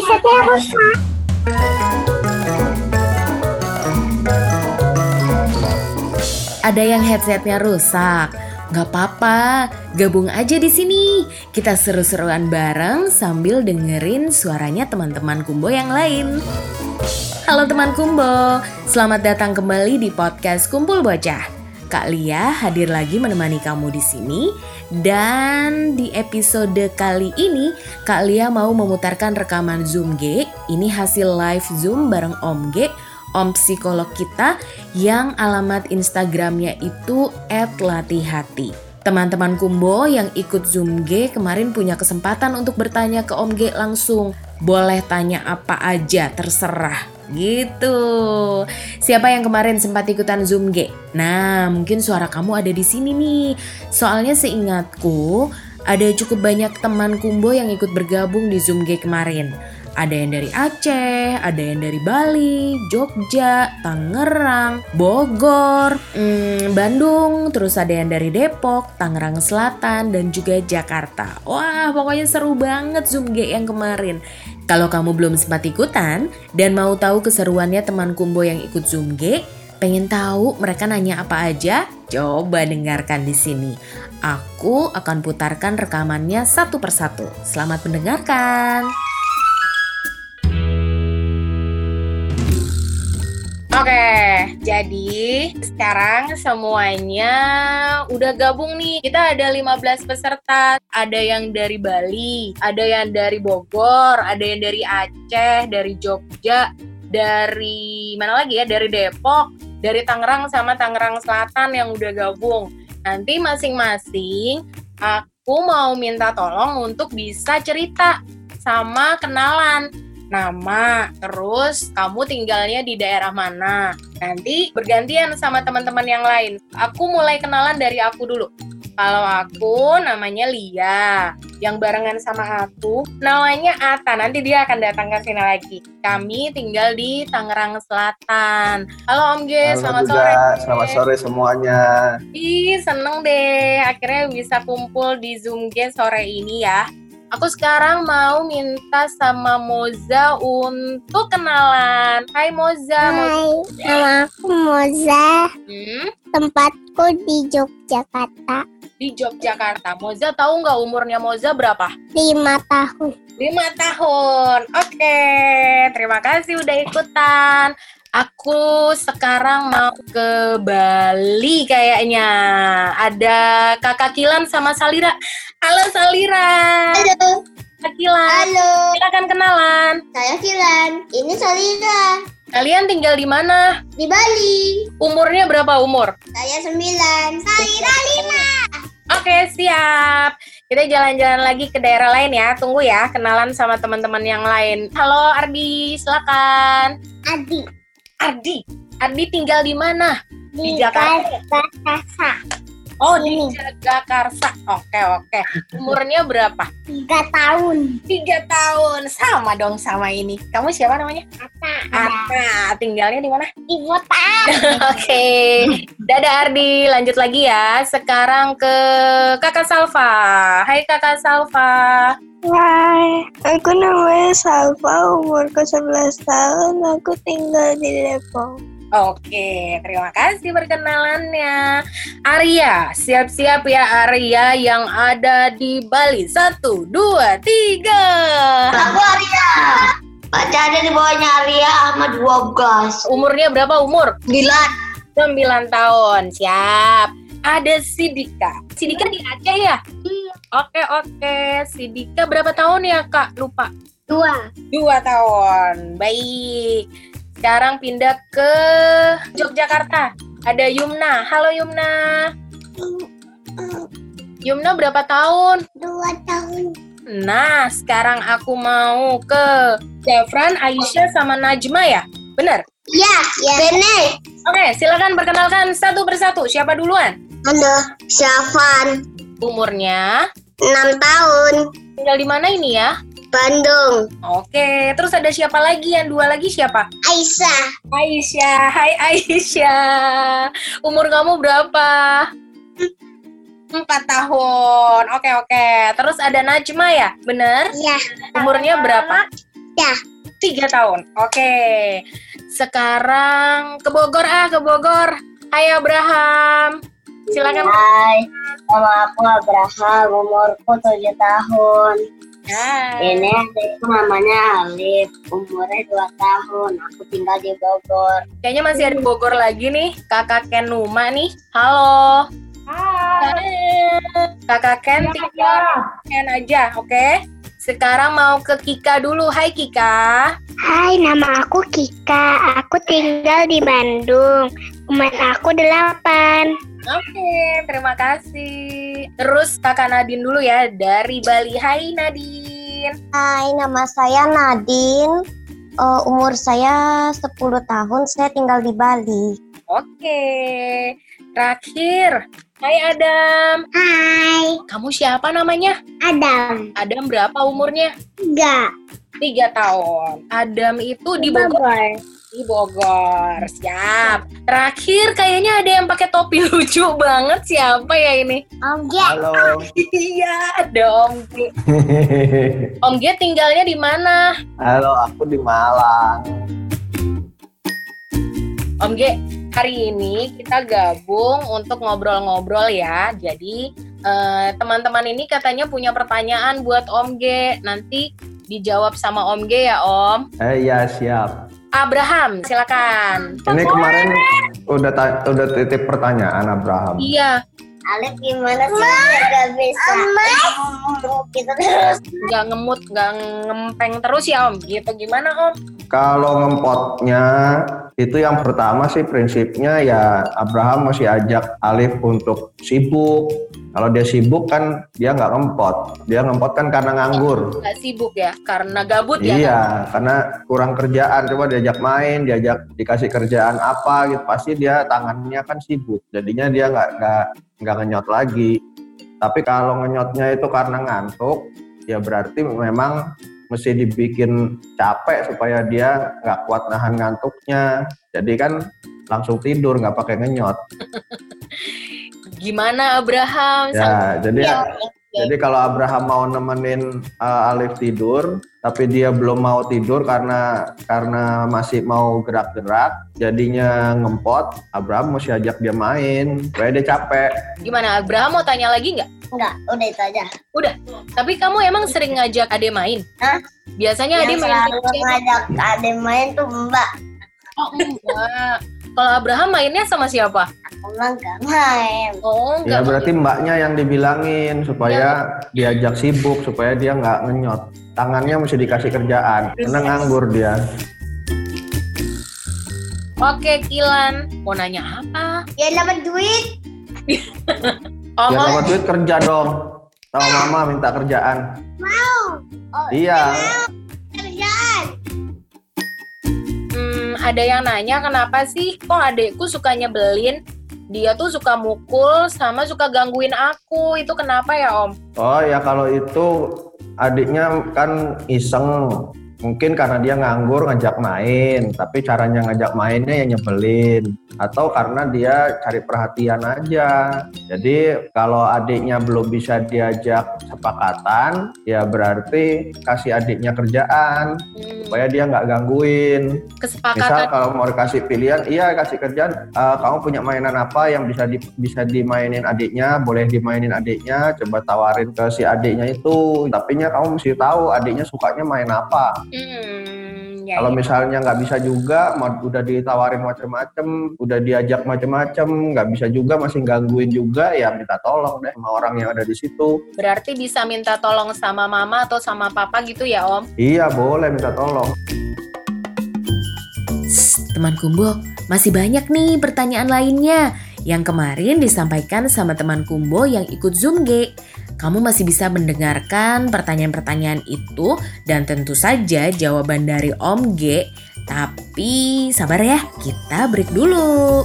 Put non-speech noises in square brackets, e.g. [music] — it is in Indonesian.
headsetnya rusak. Ada yang headsetnya rusak. Gak apa-apa, gabung aja di sini. Kita seru-seruan bareng sambil dengerin suaranya teman-teman Kumbo yang lain. Halo teman Kumbo, selamat datang kembali di podcast Kumpul Bocah. Kak Lia hadir lagi menemani kamu di sini dan di episode kali ini Kak Lia mau memutarkan rekaman Zoom G. Ini hasil live Zoom bareng Om G, Om psikolog kita yang alamat Instagramnya itu @latihati. Teman-teman Kumbo yang ikut Zoom G kemarin punya kesempatan untuk bertanya ke Om G langsung. Boleh tanya apa aja, terserah. Gitu. Siapa yang kemarin sempat ikutan Zoom G? Nah, mungkin suara kamu ada di sini nih. Soalnya seingatku, ada cukup banyak teman Kumbo yang ikut bergabung di Zoom G kemarin. Ada yang dari Aceh, ada yang dari Bali, Jogja, Tangerang, Bogor, hmm, Bandung, terus ada yang dari Depok, Tangerang Selatan, dan juga Jakarta. Wah, pokoknya seru banget Zoom G yang kemarin. Kalau kamu belum sempat ikutan dan mau tahu keseruannya teman Kumbo yang ikut Zoom G, pengen tahu mereka nanya apa aja? Coba dengarkan di sini. Aku akan putarkan rekamannya satu persatu. Selamat mendengarkan. Oke, jadi sekarang semuanya udah gabung nih. Kita ada 15 peserta. Ada yang dari Bali, ada yang dari Bogor, ada yang dari Aceh, dari Jogja, dari mana lagi ya? Dari Depok, dari Tangerang sama Tangerang Selatan yang udah gabung. Nanti masing-masing aku mau minta tolong untuk bisa cerita sama kenalan nama, terus kamu tinggalnya di daerah mana. Nanti bergantian sama teman-teman yang lain. Aku mulai kenalan dari aku dulu. Kalau aku namanya Lia, yang barengan sama aku namanya Ata. Nanti dia akan datang ke sini lagi. Kami tinggal di Tangerang Selatan. Halo Om G, Halo selamat juga. sore. Selamat sore semuanya. Ih, seneng deh. Akhirnya bisa kumpul di Zoom G sore ini ya. Aku sekarang mau minta sama Moza untuk kenalan. Hai Moza. Hai, nama aku Moza. Hmm, Tempatku di Yogyakarta. di Yogyakarta. Moza tahu nggak umurnya Moza berapa? Lima tahun. Lima tahun. Oke, terima kasih udah ikutan. Aku sekarang mau ke Bali kayaknya. Ada Kakak Kilan sama Salira. Halo Salira. Halo. Kak Kilan. Halo. Silakan kenalan. Saya Kilan. Ini Solida. Kalian tinggal di mana? Di Bali. Umurnya berapa umur? Saya sembilan. Salira lima. Oke, siap. Kita jalan-jalan lagi ke daerah lain ya. Tunggu ya, kenalan sama teman-teman yang lain. Halo Ardi, silakan. Adi. Ardi, Ardi tinggal di mana? Di Jakarta. Jakarta. Oh, di. Jagakarsa. Oke, oke. Umurnya berapa? Tiga tahun. Tiga tahun. Sama dong sama ini. Kamu siapa namanya? Ata. Ata. Tinggalnya di mana? Di kota. [laughs] Oke. Dadah Ardi, lanjut lagi ya. Sekarang ke Kakak Salva. Hai Kakak Salva. Hai, aku namanya Salva, umurku 11 tahun, aku tinggal di Depok. Oke, terima kasih perkenalannya. Arya, siap-siap ya Arya yang ada di Bali. Satu, dua, tiga. Aku Arya. Baca ada di bawahnya Arya Ahmad 12. Umurnya berapa umur? Gilan. 9 tahun. Siap. Ada Sidika. Sidika di Aceh ya? Iya. Oke, oke. Sidika berapa tahun ya, Kak? Lupa. Dua. Dua tahun. Baik. Sekarang pindah ke Yogyakarta. Ada Yumna. Halo Yumna. Yumna berapa tahun? Dua tahun. Nah, sekarang aku mau ke Zafran, Aisyah, sama Najma ya? Benar? Ya. Ya. Bener. Oke, silakan perkenalkan satu persatu. Siapa duluan? Halo. Syafan. Umurnya? Enam tahun. Tinggal di mana ini ya? Bandung. Oke, terus ada siapa lagi? Yang dua lagi siapa? Aisyah. Aisyah. Hai Aisyah. Umur kamu berapa? Empat tahun. Oke, oke. Terus ada Najma ya? Bener? Ya. Umurnya berapa? Ya. Tiga tahun. Oke. Sekarang ke Bogor ah, ke Bogor. Hai Abraham. Silakan. Hai, nama aku Abraham, umurku 7 tahun. Hai. Ini adikku namanya Alif, umurnya 2 tahun. Aku tinggal di Bogor. Kayaknya masih ada Bogor lagi nih. Kakak Ken Numa nih. Halo. Hai. Kakak Ken tinggal Ken aja, oke? Sekarang mau ke Kika dulu. Hai Kika. Hai, nama aku Kika. Aku tinggal di Bandung. Umur aku delapan. Oke, terima kasih. Terus kakak Nadine dulu ya dari Bali. Hai Nadine. Hai, nama saya Nadine. Eh, umur saya 10 tahun, saya tinggal di Bali. Oke. Terakhir. Hai Adam. Hai, Kamu siapa namanya? Adam. Adam berapa umurnya? Enggak, Tiga tahun. Adam itu di Bogor. Di Bogor. Siap. Terakhir kayaknya ada yang pakai topi [laughs] lucu banget. Siapa ya ini? Om Halo. Iya, ada Om G. [laughs] Om G tinggalnya di mana? Halo, aku di Malang. Om G, hari ini kita gabung untuk ngobrol-ngobrol ya. Jadi eh, teman-teman ini katanya punya pertanyaan buat Om G. Nanti dijawab sama Om G ya Om. Eh ya siap. Abraham, silakan. Ini kemarin udah udah titip pertanyaan Abraham. Iya, Alif gimana sih biar gak bisa gitu terus? nggak ngemut, nggak ngempeng terus ya Om. Gitu gimana Om? Kalau ngempotnya itu yang pertama sih prinsipnya ya Abraham masih ajak Alif untuk sibuk. Kalau dia sibuk kan dia nggak ngempot. Dia ngempot kan karena nganggur. Nggak sibuk ya, karena gabut ya. kan? Iya, karena kurang kerjaan. Coba diajak main, diajak dikasih kerjaan apa gitu, pasti dia tangannya kan sibuk. Jadinya dia nggak nggak nggak ngenyot lagi. Tapi kalau ngenyotnya itu karena ngantuk, ya berarti memang mesti dibikin capek supaya dia nggak kuat nahan ngantuknya. Jadi kan langsung tidur nggak pakai ngenyot. [laughs] Gimana Abraham? Ya, jadi Iya. jadi kalau Abraham mau nemenin uh, Alif tidur, tapi dia belum mau tidur karena karena masih mau gerak-gerak, jadinya ngempot, Abraham mesti ajak dia main, supaya dia capek. Gimana Abraham mau tanya lagi nggak? Enggak, udah itu aja. Tapi kamu emang sering ngajak Ade main? Hah? Biasanya Ade Yang main selalu sama siapa? ngajak adek main tuh mbak. Oh enggak. Kalau Abraham mainnya sama siapa? Mah gak main. Oh Ya enggak. berarti mbaknya yang dibilangin supaya diajak sibuk, supaya dia nggak ngenyot. Tangannya mesti dikasih kerjaan, karena nganggur dia. Oke Kilan, mau nanya apa? Ya dapat duit. [laughs] Oh, mau- dapat duit kerja dong. Tahu mama minta kerjaan. Mau. Oh, Iya. kerjaan. Hmm, ada yang nanya kenapa sih kok adekku suka nyebelin? Dia tuh suka mukul sama suka gangguin aku. Itu kenapa ya Om? Oh ya kalau itu adiknya kan iseng. Mungkin karena dia nganggur ngajak main. Tapi caranya ngajak mainnya ya nyebelin. Atau karena dia cari perhatian aja. Jadi kalau adiknya belum bisa diajak sepakatan ya berarti kasih adiknya kerjaan. Hmm, supaya dia nggak gangguin. Misal kesepakatan. kalau mau dikasih pilihan iya kasih kerjaan "Eh, kamu punya mainan apa yang bisa di, bisa dimainin adiknya? Boleh dimainin adiknya coba tawarin ke si adiknya itu. Tapi nya kamu mesti tahu adiknya sukanya main apa. Hmm, ya, kalau ya. misalnya nggak bisa juga mau udah ditawarin macem-macem udah diajak macem-macem nggak bisa juga masih gangguin juga ya minta tolong deh sama orang yang ada di situ Berarti bisa minta tolong sama mama atau sama papa gitu ya Om? iya boleh minta tolong Shh, teman Kumbo, masih banyak nih pertanyaan lainnya yang kemarin disampaikan sama teman Kumbo yang ikut Zoom G. Kamu masih bisa mendengarkan pertanyaan-pertanyaan itu dan tentu saja jawaban dari Om G. Tapi sabar ya, kita break dulu.